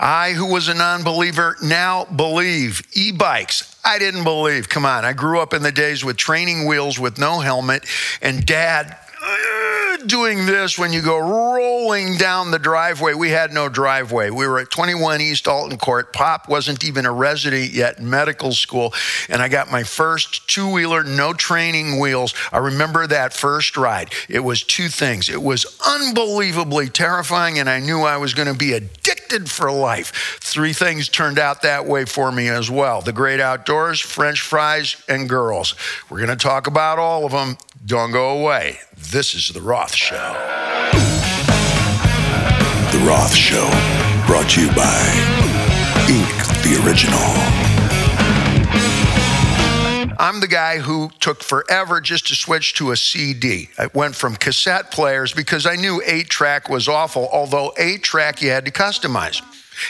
I, who was a non believer, now believe. E bikes. I didn't believe. Come on. I grew up in the days with training wheels with no helmet, and dad doing this when you go rolling down the driveway. We had no driveway. We were at 21 East Alton Court. Pop wasn't even a resident yet medical school. And I got my first two wheeler, no training wheels. I remember that first ride. It was two things it was unbelievably terrifying, and I knew I was going to be addicted for life. Three things turned out that way for me as well the great outdoors, French fries, and girls. We're going to talk about all of them. Don't go away. This is The Roth Show. The Roth Show, brought to you by Ink the Original. I'm the guy who took forever just to switch to a CD. I went from cassette players because I knew 8 track was awful, although 8 track you had to customize.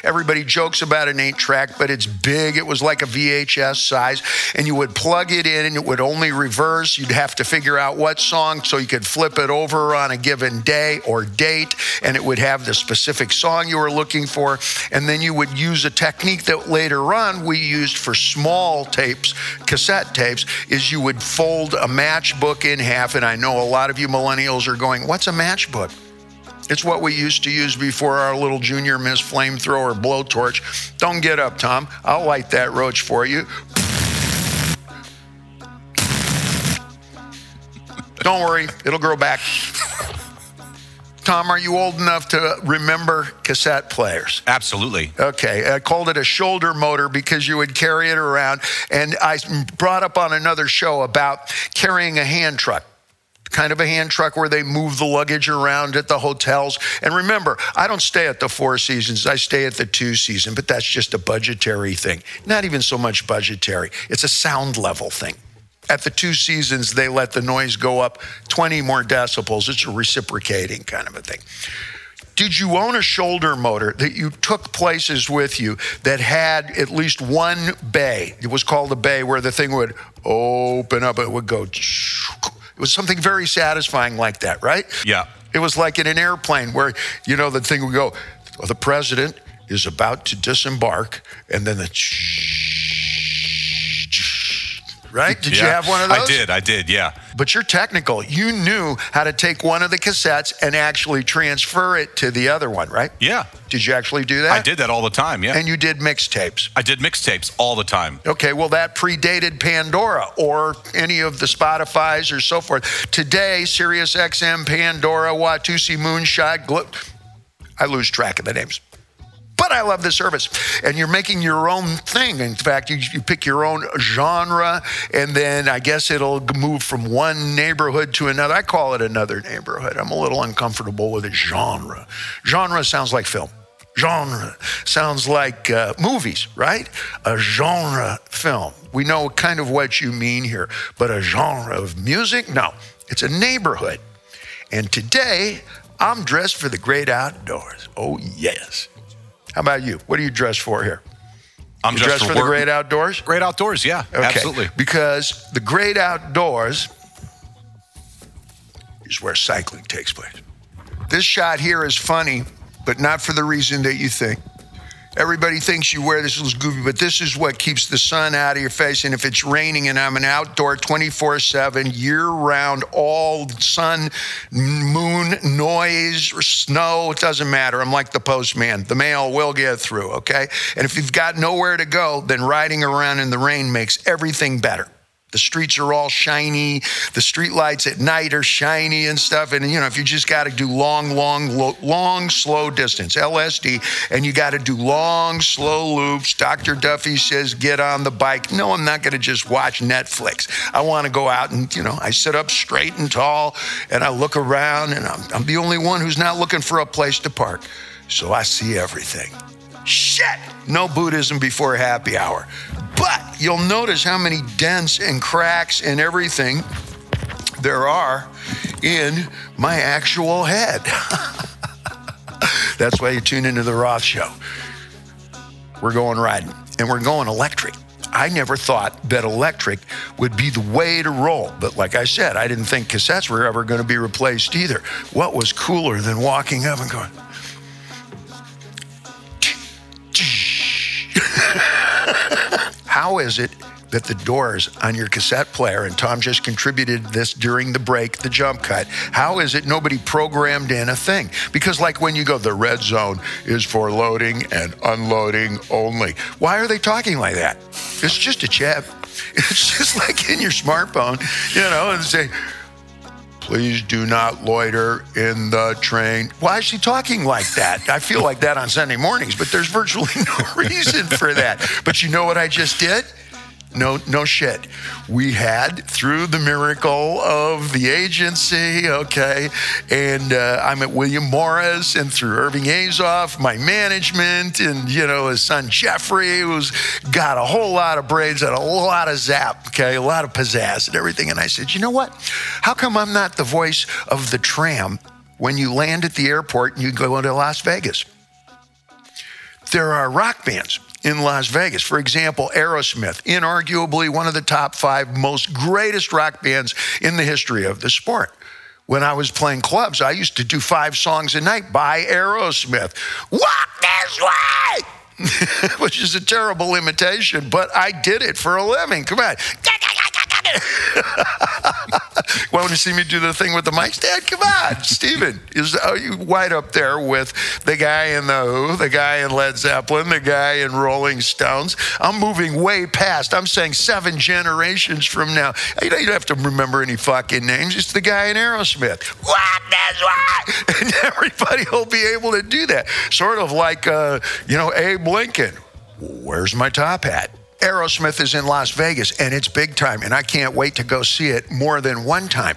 Everybody jokes about an eight track, but it's big. It was like a VHS size, and you would plug it in and it would only reverse. You'd have to figure out what song so you could flip it over on a given day or date, and it would have the specific song you were looking for. And then you would use a technique that later on we used for small tapes, cassette tapes, is you would fold a matchbook in half. And I know a lot of you millennials are going, What's a matchbook? It's what we used to use before our little junior miss flamethrower blowtorch. Don't get up, Tom. I'll light that roach for you. Don't worry, it'll grow back. Tom, are you old enough to remember cassette players? Absolutely. Okay, I called it a shoulder motor because you would carry it around. And I brought up on another show about carrying a hand truck kind of a hand truck where they move the luggage around at the hotels. And remember, I don't stay at the Four Seasons, I stay at the Two Season, but that's just a budgetary thing. Not even so much budgetary, it's a sound level thing. At the Two Seasons, they let the noise go up 20 more decibels. It's a reciprocating kind of a thing. Did you own a shoulder motor that you took places with you that had at least one bay? It was called a bay where the thing would open up, it would go it was something very satisfying like that, right? Yeah. It was like in an airplane where, you know, the thing would go, well, the president is about to disembark, and then the right? Did yeah. you have one of those? I did, I did, yeah. But you're technical. You knew how to take one of the cassettes and actually transfer it to the other one, right? Yeah. Did you actually do that? I did that all the time, yeah. And you did mixtapes. I did mixtapes all the time. Okay, well, that predated Pandora or any of the Spotify's or so forth. Today, Sirius XM, Pandora, Watusi, Moonshot, Glo- I lose track of the names but I love the service. And you're making your own thing. In fact, you, you pick your own genre, and then I guess it'll move from one neighborhood to another. I call it another neighborhood. I'm a little uncomfortable with a genre. Genre sounds like film. Genre sounds like uh, movies, right? A genre film. We know kind of what you mean here, but a genre of music? No, it's a neighborhood. And today, I'm dressed for the great outdoors. Oh, yes. How about you? What are you dressed for here? I'm you dressed for, for the great outdoors? Great outdoors, yeah. Okay. Absolutely. Because the great outdoors is where cycling takes place. This shot here is funny, but not for the reason that you think. Everybody thinks you wear this little goofy, but this is what keeps the sun out of your face. And if it's raining and I'm an outdoor 24 7, year round, all sun, moon, noise, snow, it doesn't matter. I'm like the postman. The mail will get through, okay? And if you've got nowhere to go, then riding around in the rain makes everything better. The streets are all shiny. The street lights at night are shiny and stuff. And, you know, if you just got to do long, long, long, slow distance, LSD, and you got to do long, slow loops, Dr. Duffy says, get on the bike. No, I'm not going to just watch Netflix. I want to go out and, you know, I sit up straight and tall and I look around and I'm, I'm the only one who's not looking for a place to park. So I see everything. Shit! No Buddhism before happy hour. But you'll notice how many dents and cracks and everything there are in my actual head. That's why you tune into the Roth Show. We're going riding and we're going electric. I never thought that electric would be the way to roll. But like I said, I didn't think cassettes were ever going to be replaced either. What was cooler than walking up and going, How is it that the doors on your cassette player, and Tom just contributed this during the break, the jump cut, how is it nobody programmed in a thing? Because, like when you go, the red zone is for loading and unloading only. Why are they talking like that? It's just a chip. It's just like in your smartphone, you know, and say, please do not loiter in the train. Why is she talking like that? I feel like that on Sunday mornings, but there's virtually no reason for that. But you know what I just did? No, no shit. We had through the miracle of the agency, okay, and uh, I'm at William Morris, and through Irving Azoff, my management, and you know his son Jeffrey, who's got a whole lot of braids and a lot of zap, okay, a lot of pizzazz and everything. And I said, you know what? How come I'm not the voice of the tram when you land at the airport and you go into Las Vegas? There are rock bands in Las Vegas. For example, Aerosmith, inarguably one of the top five most greatest rock bands in the history of the sport. When I was playing clubs, I used to do five songs a night by Aerosmith. Walk this way! Which is a terrible imitation, but I did it for a living. Come on. Want you see me do the thing with the mic stand? Come on, Steven. Is are you right up there with the guy in the Who, the guy in Led Zeppelin, the guy in Rolling Stones? I'm moving way past. I'm saying seven generations from now. You don't have to remember any fucking names. It's the guy in Aerosmith. What this way? And everybody will be able to do that. Sort of like, uh, you know, Abe Lincoln. Where's my top hat? Aerosmith is in Las Vegas and it's big time, and I can't wait to go see it more than one time.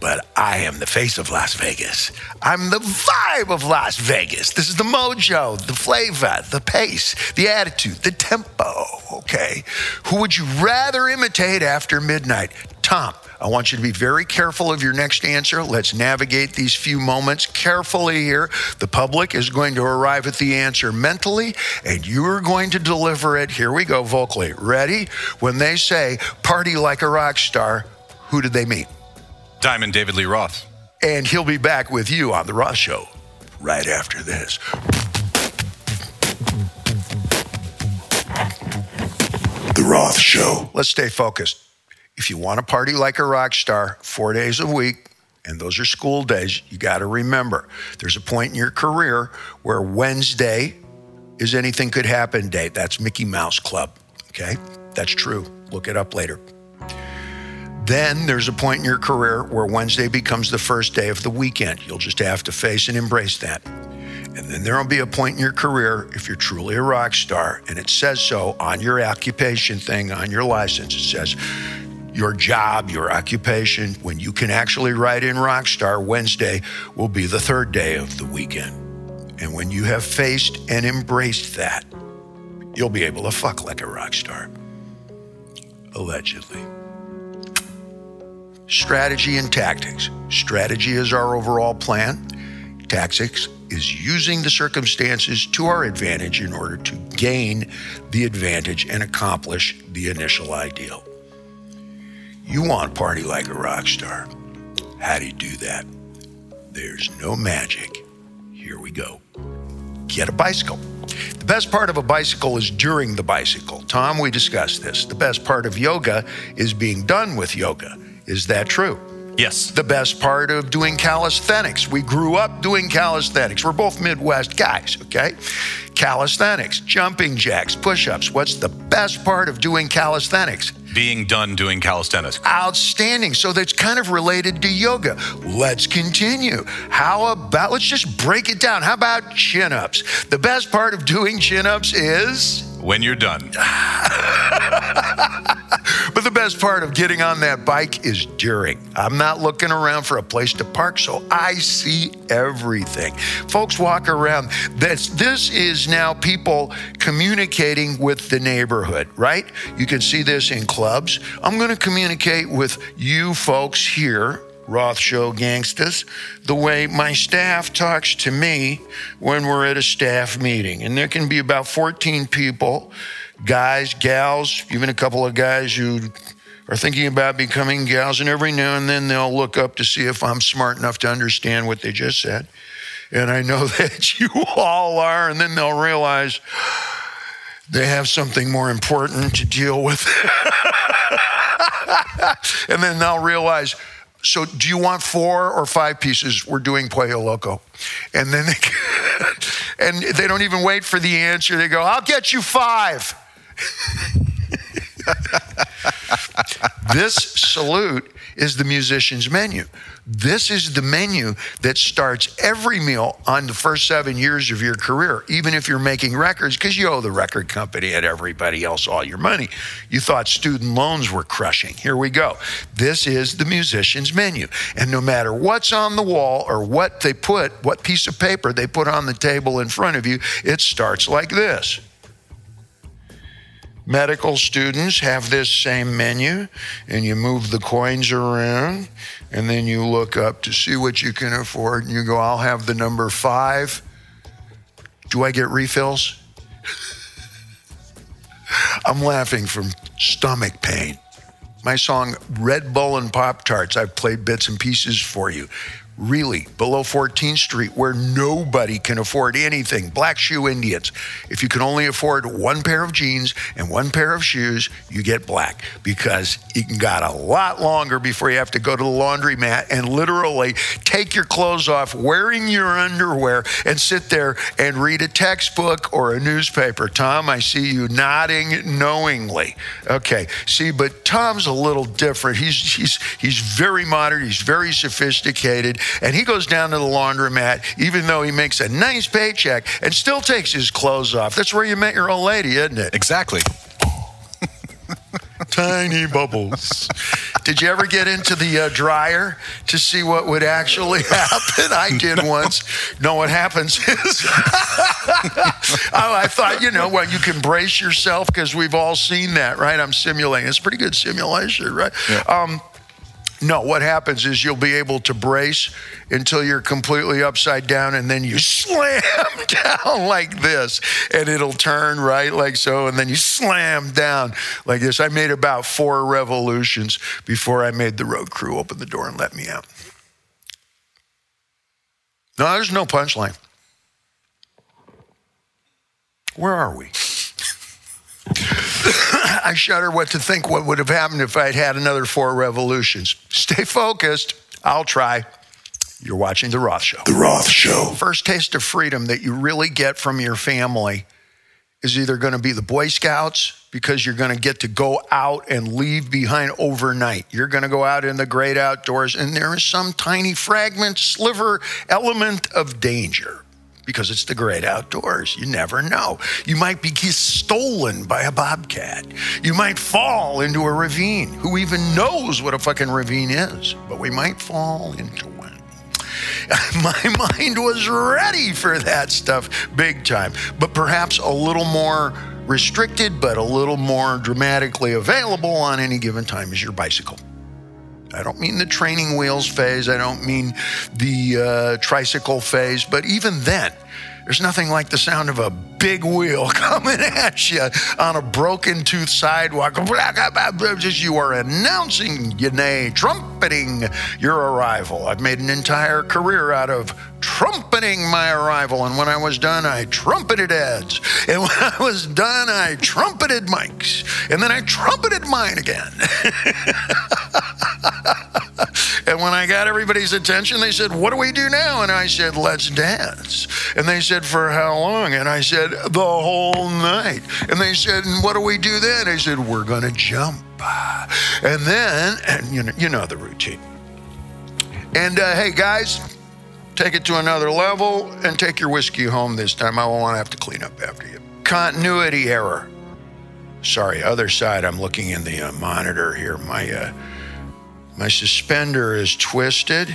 But I am the face of Las Vegas. I'm the vibe of Las Vegas. This is the mojo, the flavor, the pace, the attitude, the tempo. Okay. Who would you rather imitate after midnight? Tom, I want you to be very careful of your next answer. Let's navigate these few moments carefully here. The public is going to arrive at the answer mentally, and you are going to deliver it. Here we go, vocally. Ready? When they say party like a rock star, who did they meet? Diamond David Lee Roth. And he'll be back with you on The Roth Show right after this. The Roth Show. Let's stay focused. If you want to party like a rock star four days a week, and those are school days, you got to remember there's a point in your career where Wednesday is anything could happen day. That's Mickey Mouse Club. Okay? That's true. Look it up later. Then there's a point in your career where Wednesday becomes the first day of the weekend. You'll just have to face and embrace that. And then there'll be a point in your career, if you're truly a rock star, and it says so on your occupation thing, on your license, it says your job, your occupation, when you can actually write in Rockstar, Wednesday will be the third day of the weekend. And when you have faced and embraced that, you'll be able to fuck like a rock star. Allegedly. Strategy and tactics. Strategy is our overall plan. Tactics is using the circumstances to our advantage in order to gain the advantage and accomplish the initial ideal. You want party like a rock star. How do you do that? There's no magic. Here we go. Get a bicycle. The best part of a bicycle is during the bicycle. Tom, we discussed this. The best part of yoga is being done with yoga. Is that true? Yes. The best part of doing calisthenics. We grew up doing calisthenics. We're both Midwest guys, okay? Calisthenics, jumping jacks, push ups. What's the best part of doing calisthenics? Being done doing calisthenics. Outstanding. So that's kind of related to yoga. Let's continue. How about, let's just break it down. How about chin ups? The best part of doing chin ups is when you're done. but the best part of getting on that bike is during. I'm not looking around for a place to park, so I see everything. Folks walk around. This, this is now people communicating with the neighborhood, right? You can see this in clubs. I'm going to communicate with you folks here Roth Show Gangstas, the way my staff talks to me when we're at a staff meeting. And there can be about 14 people, guys, gals, even a couple of guys who are thinking about becoming gals. And every now and then they'll look up to see if I'm smart enough to understand what they just said. And I know that you all are. And then they'll realize they have something more important to deal with. and then they'll realize, so do you want four or five pieces? We're doing Pollo Loco. And then they, and they don't even wait for the answer. They go, I'll get you five. this salute is the musician's menu. This is the menu that starts every meal on the first seven years of your career, even if you're making records, because you owe the record company and everybody else all your money. You thought student loans were crushing. Here we go. This is the musician's menu. And no matter what's on the wall or what they put, what piece of paper they put on the table in front of you, it starts like this. Medical students have this same menu, and you move the coins around, and then you look up to see what you can afford, and you go, I'll have the number five. Do I get refills? I'm laughing from stomach pain. My song Red Bull and Pop Tarts, I've played bits and pieces for you really below 14th Street where nobody can afford anything. Black Shoe Indians. If you can only afford one pair of jeans and one pair of shoes, you get black because you can got a lot longer before you have to go to the laundromat and literally take your clothes off wearing your underwear and sit there and read a textbook or a newspaper. Tom, I see you nodding knowingly. Okay. See, but Tom's a little different. He's he's he's very modern, he's very sophisticated and he goes down to the laundromat, even though he makes a nice paycheck, and still takes his clothes off. That's where you met your old lady, isn't it? Exactly. Tiny bubbles. Did you ever get into the uh, dryer to see what would actually happen? I did once. No, what happens is, oh, I thought, you know, well, you can brace yourself because we've all seen that, right? I'm simulating. It's pretty good simulation, right? Yeah. Um, no, what happens is you'll be able to brace until you're completely upside down and then you slam down like this and it'll turn right like so and then you slam down like this. I made about four revolutions before I made the road crew open the door and let me out. No, there's no punchline. Where are we? I shudder what to think what would have happened if I'd had another four revolutions. Stay focused. I'll try. You're watching The Roth Show. The Roth Show. First taste of freedom that you really get from your family is either going to be the Boy Scouts because you're going to get to go out and leave behind overnight. You're going to go out in the great outdoors, and there is some tiny fragment, sliver, element of danger because it's the great outdoors. You never know. You might be stolen by a bobcat. You might fall into a ravine. Who even knows what a fucking ravine is? But we might fall into one. My mind was ready for that stuff big time, but perhaps a little more restricted, but a little more dramatically available on any given time is your bicycle. I don't mean the training wheels phase. I don't mean the uh, tricycle phase. But even then, there's nothing like the sound of a big wheel coming at you on a broken tooth sidewalk. Just you are announcing, you nay, trumpeting your arrival. I've made an entire career out of trumpeting my arrival. And when I was done, I trumpeted Ed's. And when I was done, I trumpeted Mike's. And then I trumpeted mine again. and when I got everybody's attention, they said, What do we do now? And I said, Let's dance. And they said, For how long? And I said, The whole night. And they said, And what do we do then? I said, We're going to jump. And then, and you know, you know the routine. And uh, hey, guys, take it to another level and take your whiskey home this time. I won't have to clean up after you. Continuity error. Sorry, other side. I'm looking in the uh, monitor here. My uh, my suspender is twisted.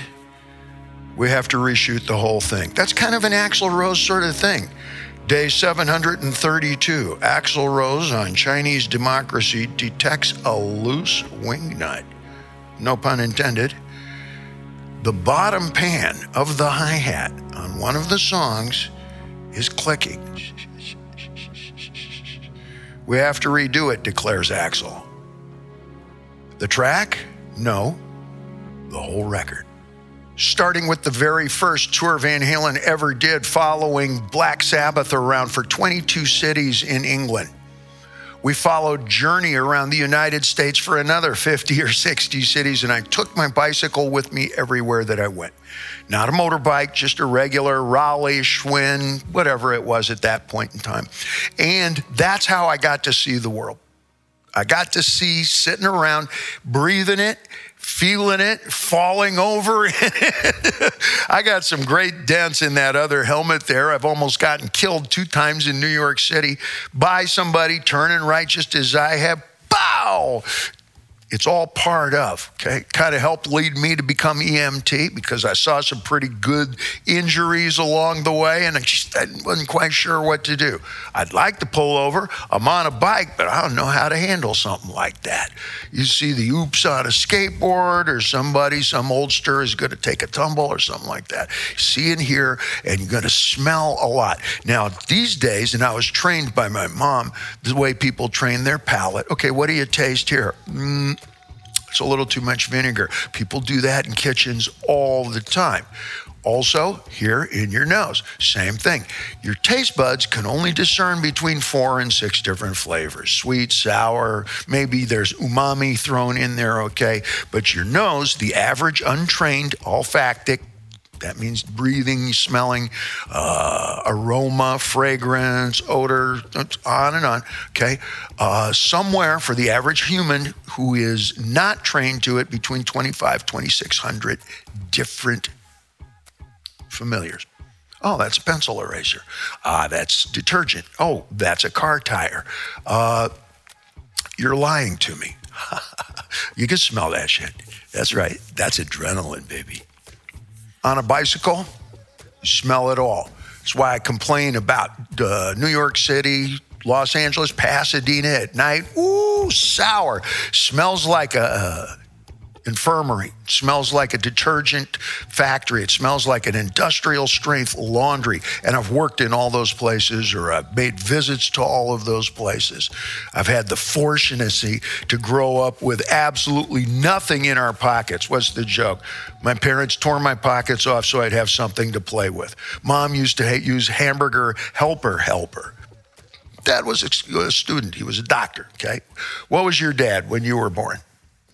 We have to reshoot the whole thing. That's kind of an Axl Rose sort of thing. Day 732, Axl Rose on Chinese democracy detects a loose wingnut. No pun intended. The bottom pan of the hi hat on one of the songs is clicking. We have to redo it, declares Axl. The track? No, the whole record. Starting with the very first tour Van Halen ever did, following Black Sabbath around for 22 cities in England. We followed Journey around the United States for another 50 or 60 cities, and I took my bicycle with me everywhere that I went. Not a motorbike, just a regular Raleigh, Schwinn, whatever it was at that point in time. And that's how I got to see the world. I got to see sitting around, breathing it, feeling it, falling over. I got some great dents in that other helmet there. I've almost gotten killed two times in New York City by somebody turning right just as I have. Bow! It's all part of, okay? Kind of helped lead me to become EMT because I saw some pretty good injuries along the way and I just I wasn't quite sure what to do. I'd like to pull over. I'm on a bike, but I don't know how to handle something like that. You see the oops on a skateboard or somebody, some oldster is going to take a tumble or something like that. See and hear, and you're going to smell a lot. Now, these days, and I was trained by my mom, the way people train their palate. Okay, what do you taste here? Mm, it's a little too much vinegar. People do that in kitchens all the time. Also, here in your nose, same thing. Your taste buds can only discern between four and six different flavors sweet, sour, maybe there's umami thrown in there, okay? But your nose, the average untrained olfactic that means breathing, smelling, uh, aroma, fragrance, odor, on and on. Okay. Uh, somewhere for the average human who is not trained to it, between 25, 2600 different familiars. Oh, that's a pencil eraser. Ah, that's detergent. Oh, that's a car tire. Uh, you're lying to me. you can smell that shit. That's right. That's adrenaline, baby on a bicycle, smell it all. That's why I complain about uh, New York City, Los Angeles, Pasadena at night. Ooh, sour. Smells like a, infirmary. It smells like a detergent factory. It smells like an industrial strength laundry. And I've worked in all those places or I've made visits to all of those places. I've had the fortunacy to grow up with absolutely nothing in our pockets. What's the joke? My parents tore my pockets off so I'd have something to play with. Mom used to use hamburger helper helper. Dad was a student. He was a doctor. Okay. What was your dad when you were born?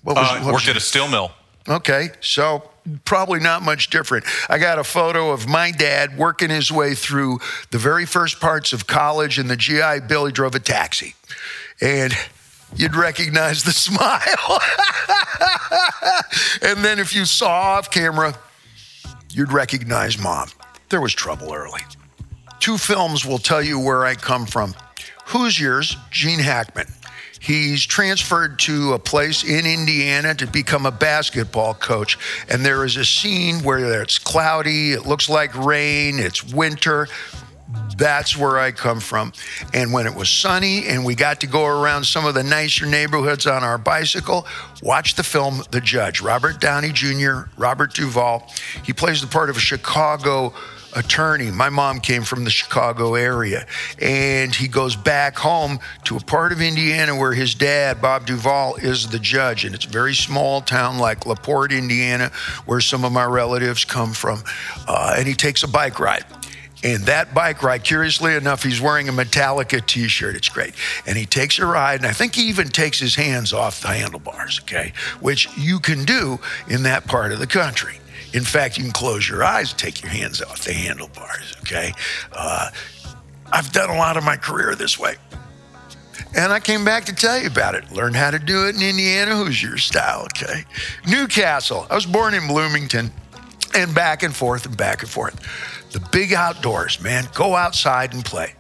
What was, uh, what worked was at a steel mill. Okay, so probably not much different. I got a photo of my dad working his way through the very first parts of college in the GI Bill. He drove a taxi, and you'd recognize the smile. and then if you saw off camera, you'd recognize mom. There was trouble early. Two films will tell you where I come from. Who's yours? Gene Hackman. He's transferred to a place in Indiana to become a basketball coach. And there is a scene where it's cloudy, it looks like rain, it's winter. That's where I come from. And when it was sunny and we got to go around some of the nicer neighborhoods on our bicycle, watch the film The Judge. Robert Downey Jr., Robert Duvall. He plays the part of a Chicago attorney. My mom came from the Chicago area, and he goes back home to a part of Indiana where his dad, Bob Duvall, is the judge. And it's a very small town like LaPorte, Indiana, where some of my relatives come from. Uh, and he takes a bike ride. And that bike ride, curiously enough, he's wearing a Metallica t shirt. It's great. And he takes a ride, and I think he even takes his hands off the handlebars, okay, which you can do in that part of the country. In fact, you can close your eyes, take your hands off the handlebars, okay? Uh, I've done a lot of my career this way. And I came back to tell you about it. Learn how to do it in Indiana Hoosier style, okay? New Castle. I was born in Bloomington and back and forth and back and forth. The big outdoors, man. Go outside and play.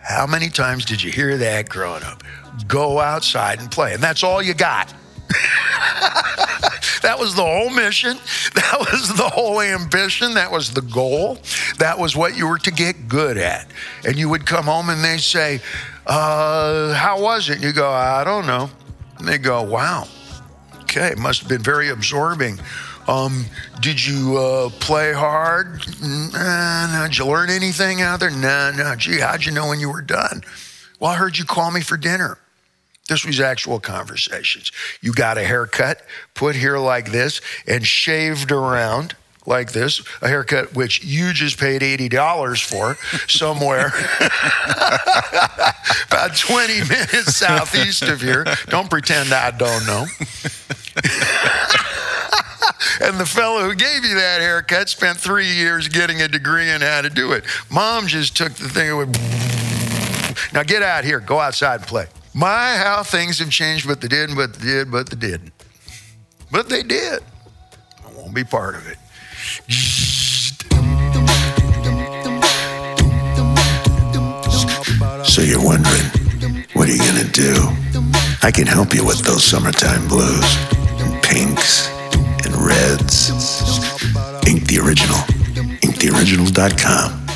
How many times did you hear that growing up? Go outside and play. And that's all you got. that was the whole mission. That was the whole ambition. That was the goal. That was what you were to get good at. And you would come home and they say, uh, How was it? You go, I don't know. And they go, Wow. Okay, it must have been very absorbing. Um, did you uh, play hard? Nah, Did you learn anything out there? No, nah, no. Nah. Gee, how'd you know when you were done? Well, I heard you call me for dinner. This was actual conversations. You got a haircut, put here like this, and shaved around like this, a haircut which you just paid $80 for somewhere. about 20 minutes southeast of here. Don't pretend I don't know. and the fellow who gave you that haircut spent three years getting a degree in how to do it. Mom just took the thing and went, now get out here, go outside and play. My, how things have changed, but they didn't, but they did, but they didn't. But they did. I won't be part of it. So you're wondering, what are you gonna do? I can help you with those summertime blues and pinks and reds. Ink the Original. InkTheOriginal.com.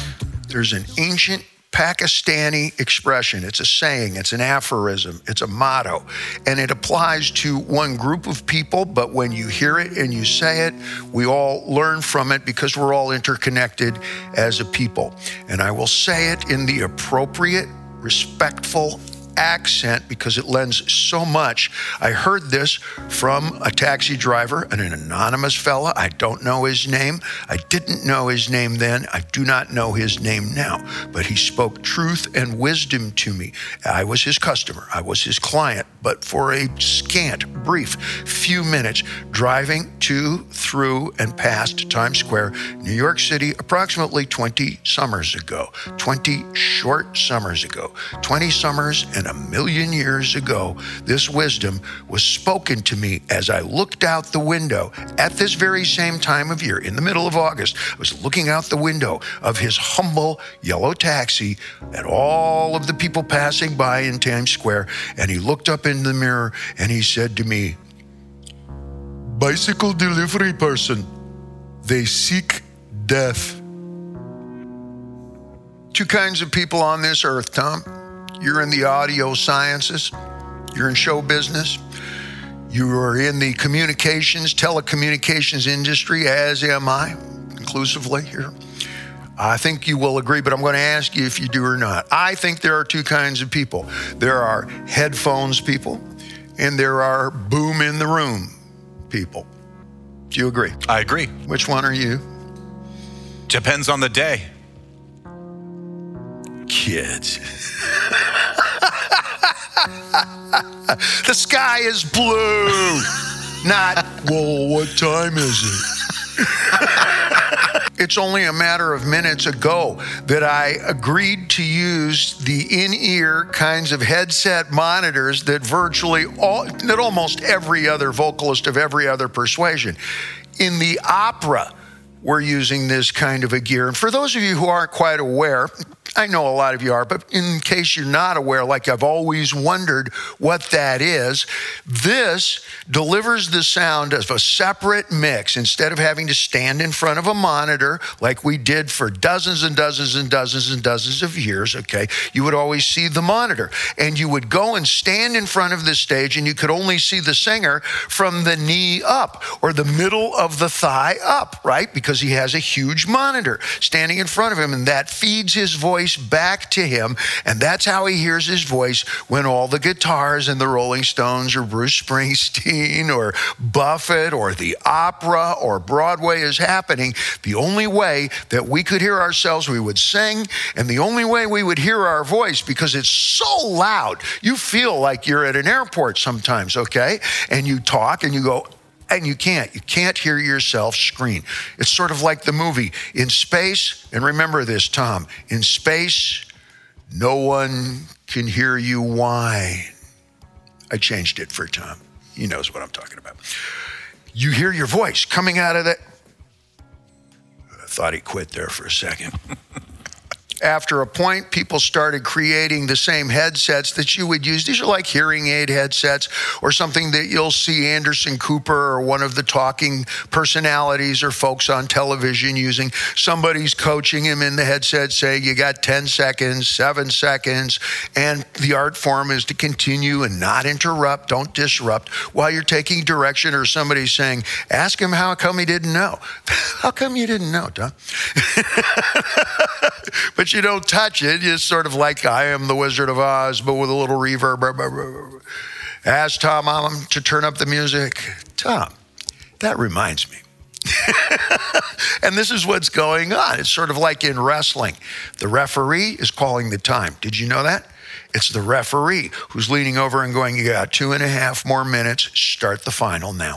There's an ancient Pakistani expression. It's a saying, it's an aphorism, it's a motto, and it applies to one group of people. But when you hear it and you say it, we all learn from it because we're all interconnected as a people. And I will say it in the appropriate, respectful, accent because it lends so much. I heard this from a taxi driver, an anonymous fella. I don't know his name. I didn't know his name then. I do not know his name now, but he spoke truth and wisdom to me. I was his customer, I was his client, but for a scant, brief few minutes, driving to, through, and past Times Square, New York City, approximately 20 summers ago. 20 short summers ago. 20 summers and a million years ago, this wisdom was spoken to me as I looked out the window at this very same time of year, in the middle of August. I was looking out the window of his humble yellow taxi at all of the people passing by in Times Square, and he looked up in the mirror and he said to me, Bicycle delivery person, they seek death. Two kinds of people on this earth, Tom. You're in the audio sciences, you're in show business, you are in the communications, telecommunications industry, as am I, inclusively here. I think you will agree, but I'm going to ask you if you do or not. I think there are two kinds of people there are headphones people, and there are boom in the room people. Do you agree? I agree. Which one are you? Depends on the day. Kids. the sky is blue. Not, well, what time is it? it's only a matter of minutes ago that I agreed to use the in-ear kinds of headset monitors that virtually all that almost every other vocalist of every other persuasion in the opera we're using this kind of a gear. And for those of you who aren't quite aware, I know a lot of you are, but in case you're not aware, like I've always wondered what that is, this delivers the sound of a separate mix instead of having to stand in front of a monitor like we did for dozens and dozens and dozens and dozens of years. Okay. You would always see the monitor and you would go and stand in front of the stage and you could only see the singer from the knee up or the middle of the thigh up, right? Because he has a huge monitor standing in front of him and that feeds his voice voice back to him. And that's how he hears his voice when all the guitars and the Rolling Stones or Bruce Springsteen or Buffett or the opera or Broadway is happening. The only way that we could hear ourselves, we would sing, and the only way we would hear our voice because it's so loud. You feel like you're at an airport sometimes, okay? And you talk and you go, and you can't. You can't hear yourself scream. It's sort of like the movie in space. And remember this, Tom in space, no one can hear you whine. I changed it for Tom. He knows what I'm talking about. You hear your voice coming out of that. I thought he quit there for a second. after a point, people started creating the same headsets that you would use. These are like hearing aid headsets or something that you'll see Anderson Cooper or one of the talking personalities or folks on television using. Somebody's coaching him in the headset, saying, You got 10 seconds, seven seconds. And the art form is to continue and not interrupt, don't disrupt while you're taking direction, or somebody's saying, Ask him how come he didn't know. how come you didn't know, Don? but you don't touch it. It's sort of like I am the Wizard of Oz, but with a little reverb. Ask Tom Allen to turn up the music. Tom, that reminds me. and this is what's going on. It's sort of like in wrestling. The referee is calling the time. Did you know that? It's the referee who's leaning over and going, You got two and a half more minutes. Start the final now.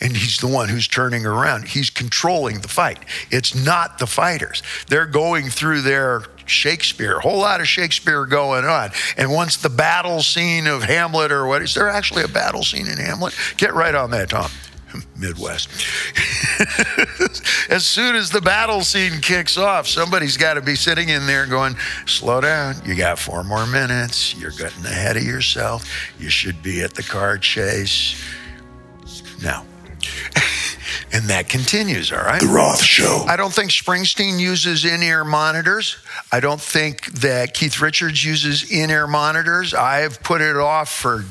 And he's the one who's turning around. He's controlling the fight. It's not the fighters. They're going through their Shakespeare, a whole lot of Shakespeare going on. And once the battle scene of Hamlet or what is there actually a battle scene in Hamlet? Get right on that, Tom. Midwest. as soon as the battle scene kicks off, somebody's got to be sitting in there going, slow down. You got four more minutes. You're getting ahead of yourself. You should be at the car chase. Now, and that continues, all right? The Roth Show. I don't think Springsteen uses in ear monitors. I don't think that Keith Richards uses in ear monitors. I've put it off for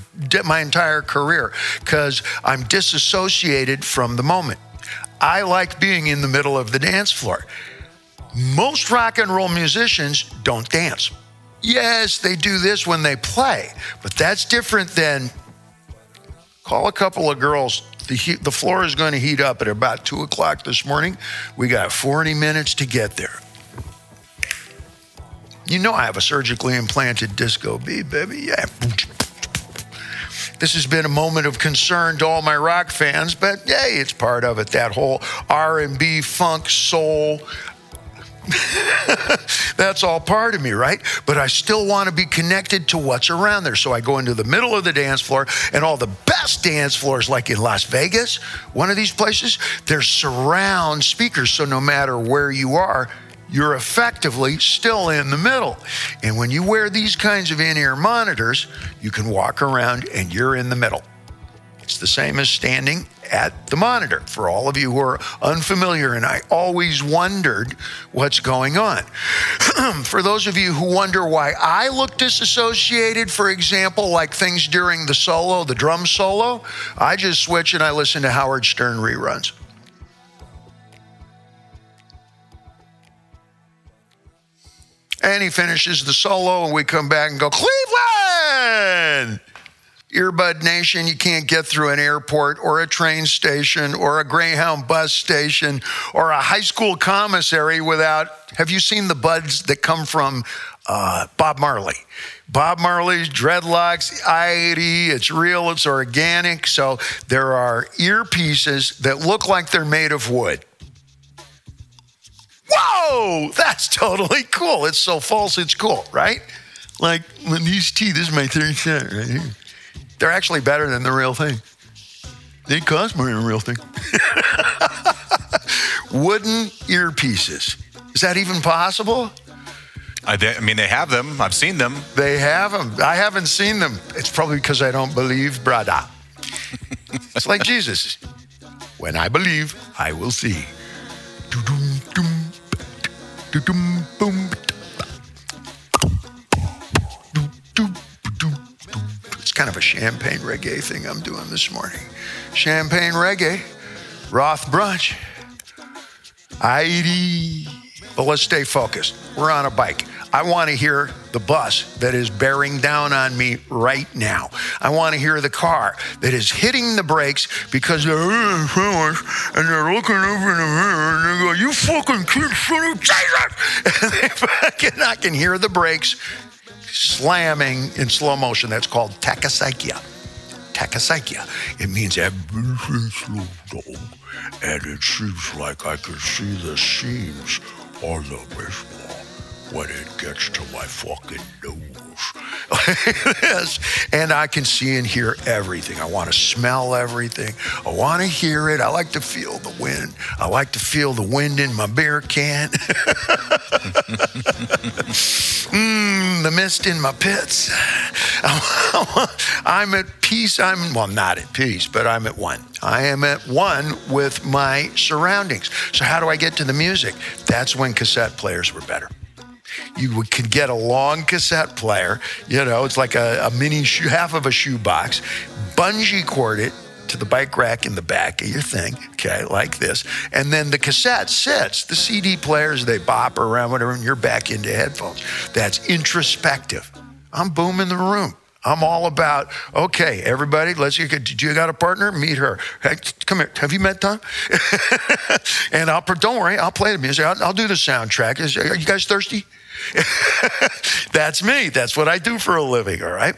my entire career because I'm disassociated from the moment. I like being in the middle of the dance floor. Most rock and roll musicians don't dance. Yes, they do this when they play, but that's different than call a couple of girls the, heat, the floor is going to heat up at about 2 o'clock this morning. We got 40 minutes to get there. You know I have a surgically implanted disco beat, baby. Yeah. This has been a moment of concern to all my rock fans, but hey, it's part of it. That whole R&B, funk, soul, That's all part of me, right? But I still want to be connected to what's around there. So I go into the middle of the dance floor, and all the best dance floors, like in Las Vegas, one of these places, there's surround speakers. So no matter where you are, you're effectively still in the middle. And when you wear these kinds of in ear monitors, you can walk around and you're in the middle. It's the same as standing at the monitor for all of you who are unfamiliar. And I always wondered what's going on. for those of you who wonder why I look disassociated, for example, like things during the solo, the drum solo, I just switch and I listen to Howard Stern reruns. And he finishes the solo, and we come back and go, Cleveland! Earbud Nation, you can't get through an airport or a train station or a Greyhound bus station or a high school commissary without. Have you seen the buds that come from uh, Bob Marley? Bob Marley's dreadlocks, I-80, it's real, it's organic. So there are earpieces that look like they're made of wood. Whoa, that's totally cool. It's so false, it's cool, right? Like when these teeth, this is my third set right here. They're actually better than the real thing. They cost more than the real thing. Wooden earpieces. Is that even possible? I, I, mean, they have them. I've seen them. They have them. I haven't seen them. It's probably because I don't believe, brada. it's like Jesus. When I believe, I will see. Kind of a champagne reggae thing I'm doing this morning. Champagne reggae, Roth brunch, ID. But let's stay focused. We're on a bike. I want to hear the bus that is bearing down on me right now. I want to hear the car that is hitting the brakes because they're and they're looking over in the mirror and they go, "You fucking kid, son of Jesus!" And they fucking, I can hear the brakes slamming in slow motion. That's called tachypsychia. Tachypsychia. It means everything slows down, and it seems like I can see the seams on the baseball when it gets to my fucking nose. yes. And I can see and hear everything. I want to smell everything. I want to hear it. I like to feel the wind. I like to feel the wind in my beer can. mm, the mist in my pits. I'm at peace. I'm, well, not at peace, but I'm at one. I am at one with my surroundings. So, how do I get to the music? That's when cassette players were better you could get a long cassette player. You know, it's like a, a mini shoe, half of a shoebox, bungee cord it to the bike rack in the back of your thing, okay, like this. And then the cassette sits. The CD players, they bop around, whatever, and you're back into headphones. That's introspective. I'm booming the room. I'm all about, okay, everybody, let's get, did you got a partner? Meet her. Hey, come here. Have you met Tom? and I'll, don't worry, I'll play the music. I'll, I'll do the soundtrack. Are you guys thirsty? That's me. That's what I do for a living, all right?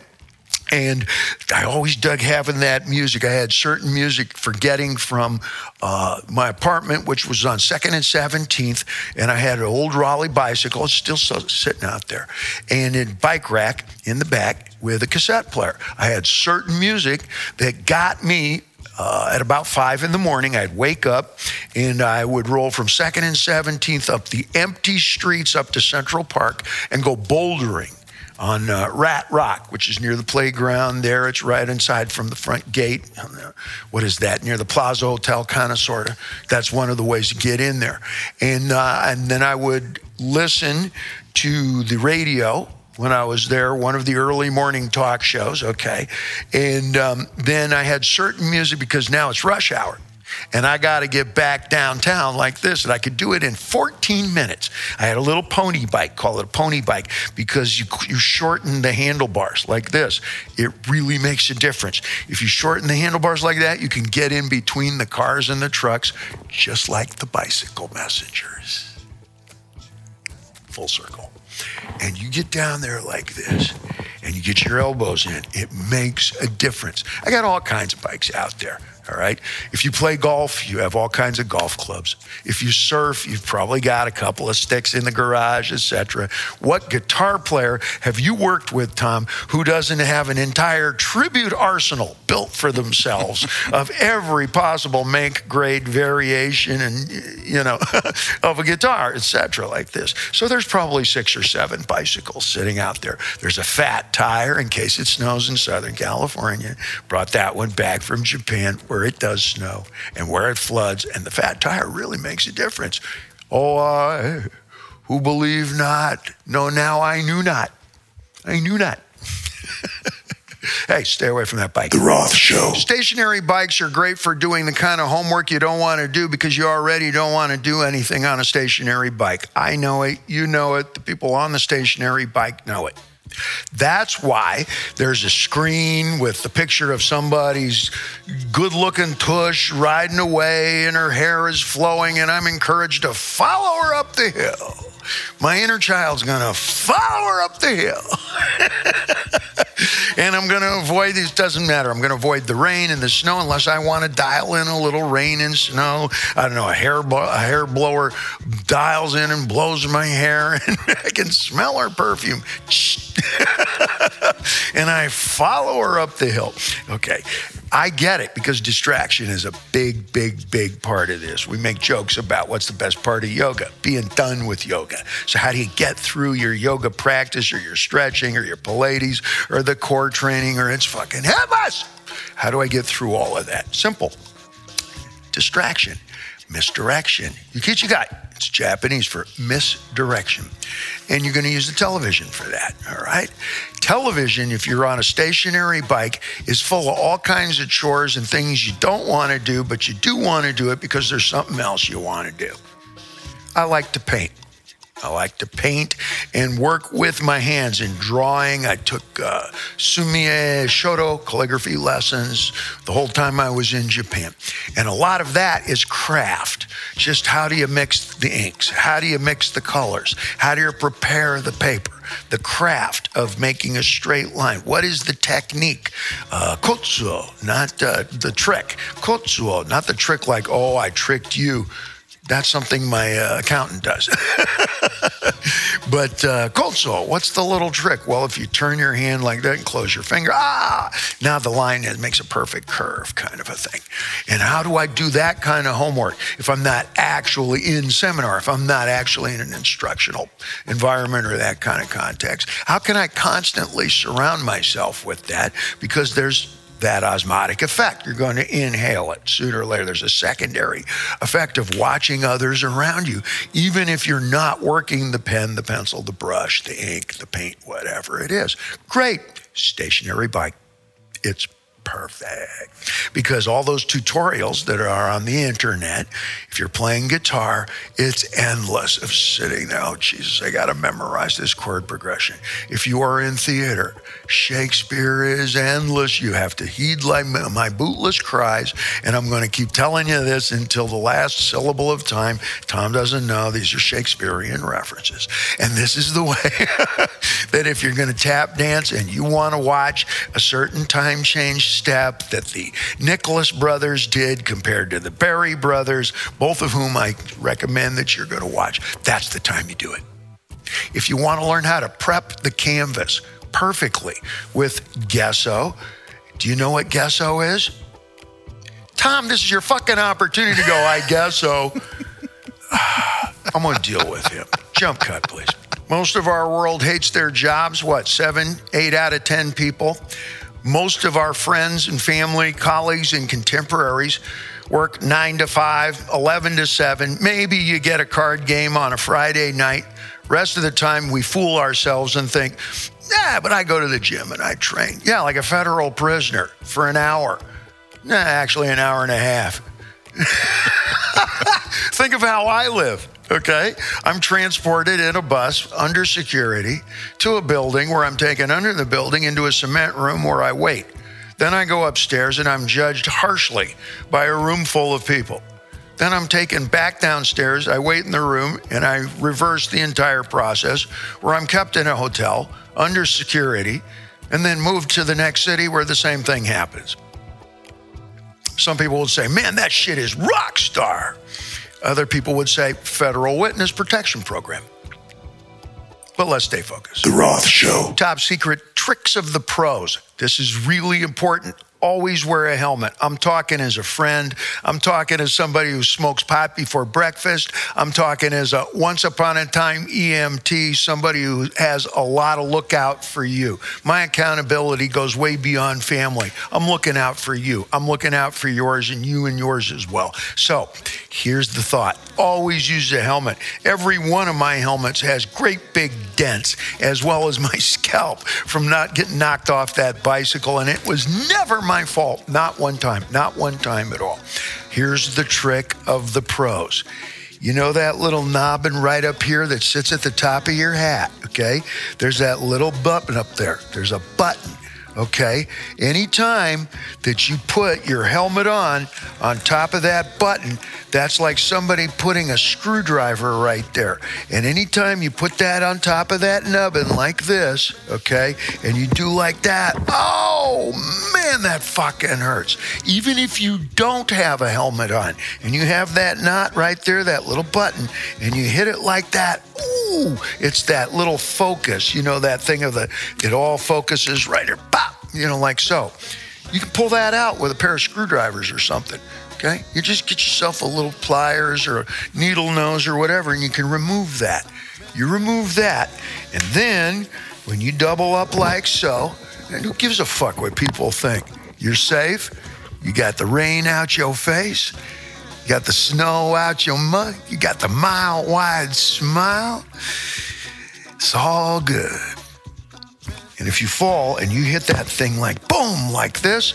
And I always dug having that music. I had certain music for getting from uh, my apartment, which was on 2nd and 17th, and I had an old Raleigh bicycle. It's still sitting out there. And in bike rack in the back with a cassette player. I had certain music that got me uh, at about five in the morning, I'd wake up and I would roll from 2nd and 17th up the empty streets up to Central Park and go bouldering on uh, Rat Rock, which is near the playground there. It's right inside from the front gate. What is that? Near the Plaza Hotel, kind of, sort of. That's one of the ways to get in there. And, uh, and then I would listen to the radio when I was there, one of the early morning talk shows, okay. And um, then I had certain music because now it's rush hour and I got to get back downtown like this. And I could do it in 14 minutes. I had a little pony bike, call it a pony bike, because you, you shorten the handlebars like this. It really makes a difference. If you shorten the handlebars like that, you can get in between the cars and the trucks, just like the bicycle messengers. Full circle. And you get down there like this and you get your elbows in, it makes a difference. I got all kinds of bikes out there. All right. If you play golf, you have all kinds of golf clubs. If you surf, you've probably got a couple of sticks in the garage, etc. What guitar player have you worked with, Tom, who doesn't have an entire tribute arsenal built for themselves of every possible make, grade, variation, and you know, of a guitar, etc. Like this. So there's probably six or seven bicycles sitting out there. There's a fat tire in case it snows in Southern California. Brought that one back from Japan where it does snow and where it floods, and the fat tire really makes a difference. Oh, I who believe not, no, now I knew not. I knew not. hey, stay away from that bike. The Roth Show. Stationary bikes are great for doing the kind of homework you don't want to do because you already don't want to do anything on a stationary bike. I know it, you know it, the people on the stationary bike know it. That's why there's a screen with the picture of somebody's good looking tush riding away and her hair is flowing, and I'm encouraged to follow her up the hill. My inner child's gonna follow her up the hill. and I'm going to avoid this, Doesn't matter. I'm going to avoid the rain and the snow unless I want to dial in a little rain and snow. I don't know. A hair a hair blower dials in and blows my hair, and I can smell her perfume. and I follow her up the hill. Okay. I get it because distraction is a big, big, big part of this. We make jokes about what's the best part of yoga, being done with yoga. So, how do you get through your yoga practice or your stretching or your Pilates or the core training or it's fucking us? How do I get through all of that? Simple distraction, misdirection. Ukichigai. It's Japanese for misdirection. And you're going to use the television for that, all right? Television, if you're on a stationary bike, is full of all kinds of chores and things you don't want to do, but you do want to do it because there's something else you want to do. I like to paint. I like to paint and work with my hands in drawing. I took uh, sumie shodo calligraphy lessons the whole time I was in Japan. And a lot of that is craft. Just how do you mix the inks? How do you mix the colors? How do you prepare the paper? The craft of making a straight line. What is the technique? Uh, kotsuo, not uh, the trick. Kotsuo, not the trick like, oh, I tricked you that's something my uh, accountant does. but uh, cold salt, what's the little trick? Well, if you turn your hand like that and close your finger, ah, now the line makes a perfect curve, kind of a thing. And how do I do that kind of homework if I'm not actually in seminar, if I'm not actually in an instructional environment or that kind of context? How can I constantly surround myself with that? Because there's that osmotic effect. You're going to inhale it sooner or later. There's a secondary effect of watching others around you, even if you're not working the pen, the pencil, the brush, the ink, the paint, whatever it is. Great stationary bike. It's perfect. Because all those tutorials that are on the internet, if you're playing guitar, it's endless of sitting there. Oh, Jesus, I got to memorize this chord progression. If you are in theater, Shakespeare is endless. You have to heed like my bootless cries. And I'm going to keep telling you this until the last syllable of time. Tom doesn't know these are Shakespearean references. And this is the way that if you're going to tap dance and you want to watch a certain time change step that the Nicholas brothers did compared to the Berry brothers, both of whom I recommend that you're going to watch, that's the time you do it. If you want to learn how to prep the canvas, perfectly with Gesso. Do you know what Gesso is? Tom, this is your fucking opportunity to go, I guess so. I'm going to deal with him. Jump cut, please. Most of our world hates their jobs. What, seven, eight out of 10 people? Most of our friends and family, colleagues, and contemporaries work nine to five, 11 to seven. Maybe you get a card game on a Friday night. Rest of the time, we fool ourselves and think, yeah, but I go to the gym and I train. Yeah, like a federal prisoner for an hour. Nah, actually, an hour and a half. Think of how I live, okay? I'm transported in a bus under security to a building where I'm taken under the building into a cement room where I wait. Then I go upstairs and I'm judged harshly by a room full of people. Then I'm taken back downstairs. I wait in the room and I reverse the entire process where I'm kept in a hotel under security and then moved to the next city where the same thing happens. Some people would say, man, that shit is rock star. Other people would say, federal witness protection program. But let's stay focused. The Roth Show. Top secret tricks of the pros. This is really important always wear a helmet. I'm talking as a friend. I'm talking as somebody who smokes pot before breakfast. I'm talking as a once upon a time EMT, somebody who has a lot of lookout for you. My accountability goes way beyond family. I'm looking out for you. I'm looking out for yours and you and yours as well. So here's the thought always use a helmet. Every one of my helmets has great big dents, as well as my scalp from not getting knocked off that bicycle. And it was never my fault. Not one time. Not one time at all. Here's the trick of the pros. You know that little knobbing right up here that sits at the top of your hat, okay? There's that little button up there. There's a button okay? Anytime that you put your helmet on, on top of that button, that's like somebody putting a screwdriver right there. And anytime you put that on top of that nubbin like this, okay, and you do like that, oh man, that fucking hurts. Even if you don't have a helmet on and you have that knot right there, that little button, and you hit it like that, ooh, it's that little focus, you know, that thing of the, it all focuses right here, pop, you know, like so. You can pull that out with a pair of screwdrivers or something. Okay? You just get yourself a little pliers or a needle nose or whatever, and you can remove that. You remove that, and then when you double up like so, and who gives a fuck what people think? You're safe. You got the rain out your face. You got the snow out your mug. You got the mile wide smile. It's all good. And if you fall and you hit that thing like boom, like this,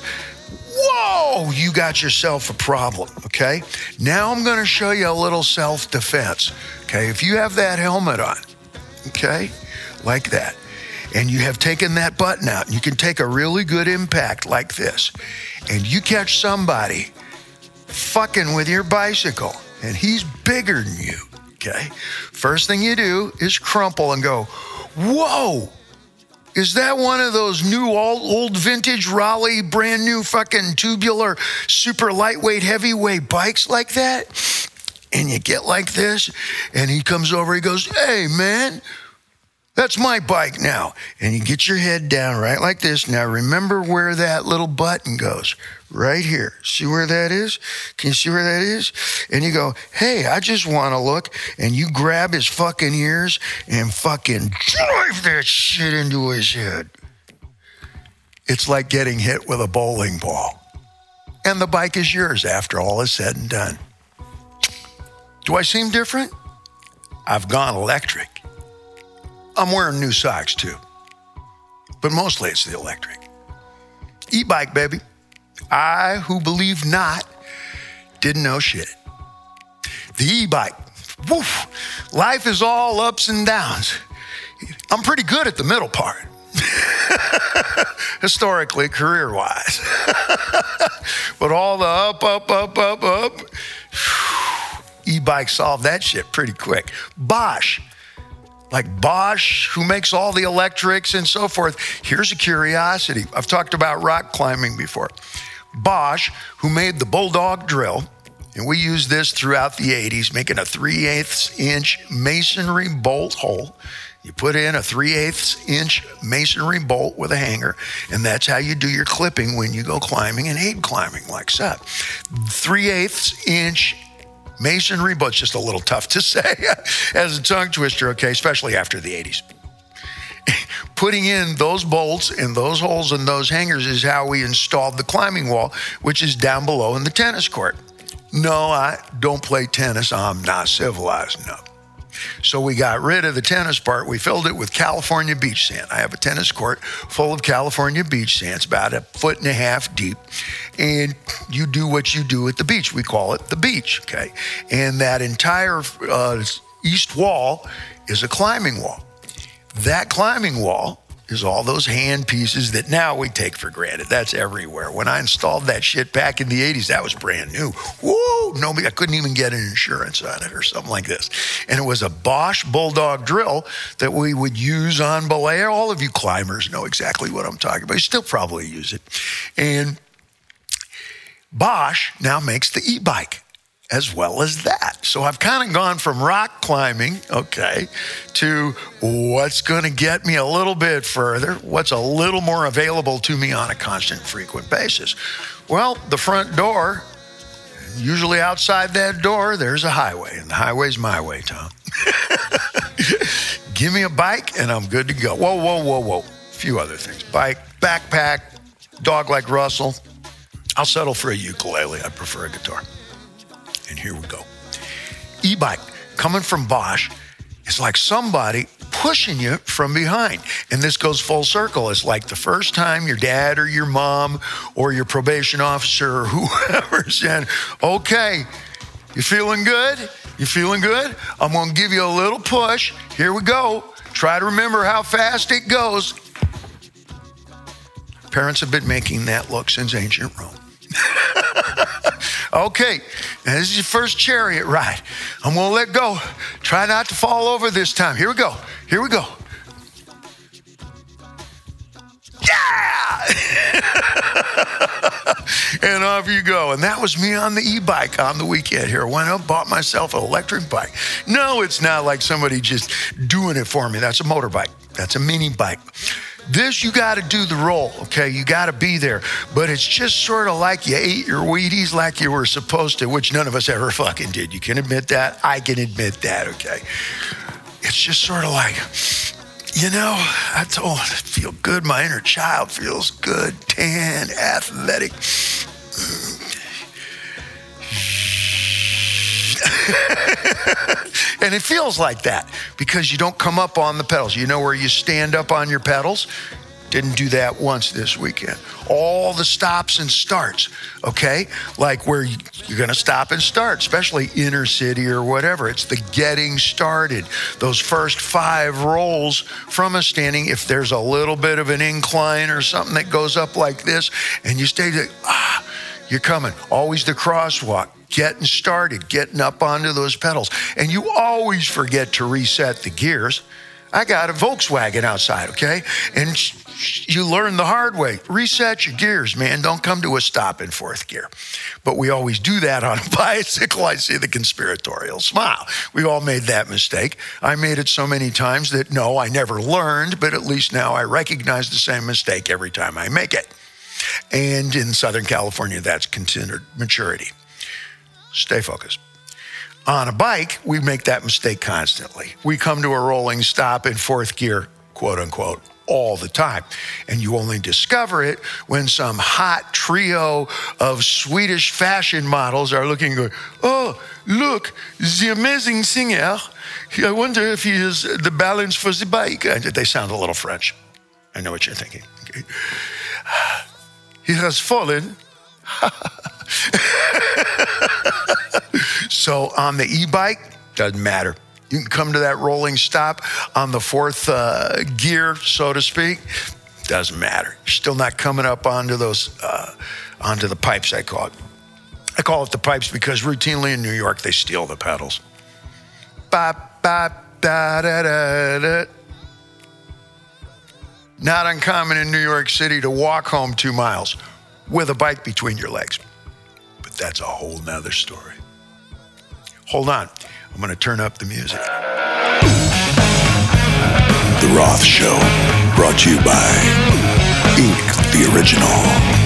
whoa, you got yourself a problem. Okay. Now I'm to show you a little self defense. Okay. If you have that helmet on, okay, like that, and you have taken that button out, you can take a really good impact like this, and you catch somebody fucking with your bicycle, and he's bigger than you. Okay. First thing you do is crumple and go, whoa is that one of those new old, old vintage Raleigh, brand new fucking tubular, super lightweight, heavyweight bikes like that? And you get like this, and he comes over, he goes, Hey, man, that's my bike now. And you get your head down right like this. Now remember where that little button goes. Right here. See where that is? Can you see where that is? And you go, hey, I just want to look. And you grab his fucking ears and fucking drive that shit into his head. It's like getting hit with a bowling ball. And the bike is yours after all is said and done. Do I seem different? I've gone electric. I'm wearing new socks too. But mostly it's the electric. E bike, baby. I, who believe not, didn't know shit. The e bike, woof, life is all ups and downs. I'm pretty good at the middle part. Historically, career wise. but all the up, up, up, up, up, e bike solved that shit pretty quick. Bosch, like Bosch, who makes all the electrics and so forth. Here's a curiosity I've talked about rock climbing before. Bosch, who made the Bulldog drill, and we used this throughout the 80s, making a 3 8 inch masonry bolt hole. You put in a 3 8 inch masonry bolt with a hanger, and that's how you do your clipping when you go climbing and aid climbing, like so. 3 8 inch masonry, but it's just a little tough to say as a tongue twister, okay, especially after the 80s. Putting in those bolts and those holes and those hangers is how we installed the climbing wall, which is down below in the tennis court. No, I don't play tennis. I'm not civilized enough. So we got rid of the tennis part. We filled it with California beach sand. I have a tennis court full of California beach sand. It's about a foot and a half deep. And you do what you do at the beach. We call it the beach, okay? And that entire uh, east wall is a climbing wall. That climbing wall is all those hand pieces that now we take for granted. That's everywhere. When I installed that shit back in the 80s, that was brand new. Whoa, nobody, I couldn't even get an insurance on it or something like this. And it was a Bosch Bulldog drill that we would use on belay. All of you climbers know exactly what I'm talking about. You still probably use it. And Bosch now makes the e bike as well as that. So I've kind of gone from rock climbing, okay, to what's going to get me a little bit further, what's a little more available to me on a constant, frequent basis. Well, the front door, usually outside that door, there's a highway, and the highway's my way, Tom. Give me a bike, and I'm good to go. Whoa, whoa, whoa, whoa. A few other things bike, backpack, dog like Russell. I'll settle for a ukulele. I prefer a guitar. And here we go. E bike coming from Bosch it's like somebody pushing you from behind. And this goes full circle. It's like the first time your dad or your mom or your probation officer or whoever said, okay, you feeling good? You feeling good? I'm to give you a little push. Here we go. Try to remember how fast it goes. Parents have been making that look since ancient Rome. okay, this is your first chariot ride. I'm gonna let go. Try not to fall over this time. Here we go. Here we go. Yeah! and off you go. And that was me on the e bike on the weekend here. Went up, bought myself an electric bike. No, it's not like somebody just doing it for me. That's a motorbike, that's a mini bike. This, you got to do the role, okay? You got to be there. But it's just sort of like you ate your Wheaties like you were supposed to, which none of us ever fucking did. You can admit that. I can admit that, okay? It's just sort of like, you know, I told I feel good. My inner child feels good, tan, athletic. and it feels like that because you don't come up on the pedals. You know where you stand up on your pedals? Didn't do that once this weekend. All the stops and starts, okay? Like where you're gonna stop and start, especially inner city or whatever. It's the getting started. Those first five rolls from a standing, if there's a little bit of an incline or something that goes up like this, and you stay there, ah, you're coming. Always the crosswalk getting started, getting up onto those pedals. And you always forget to reset the gears. I got a Volkswagen outside, okay? And you learn the hard way. Reset your gears, man. Don't come to a stop in fourth gear. But we always do that on a bicycle. I see the conspiratorial smile. We all made that mistake. I made it so many times that no, I never learned, but at least now I recognize the same mistake every time I make it. And in Southern California, that's considered maturity. Stay focused. On a bike, we make that mistake constantly. We come to a rolling stop in fourth gear, quote unquote, all the time. And you only discover it when some hot trio of Swedish fashion models are looking, going, oh, look, the amazing singer. I wonder if he has the balance for the bike. They sound a little French. I know what you're thinking. Okay. He has fallen so on the e-bike, doesn't matter. You can come to that rolling stop on the fourth uh, gear, so to speak. Doesn't matter. You're still not coming up onto those, uh, onto the pipes. I call it. I call it the pipes because routinely in New York they steal the pedals. Bop bop da da da da. Not uncommon in New York City to walk home two miles with a bike between your legs. But that's a whole nother story. Hold on. I'm going to turn up the music. The Roth Show, brought to you by Ink the Original.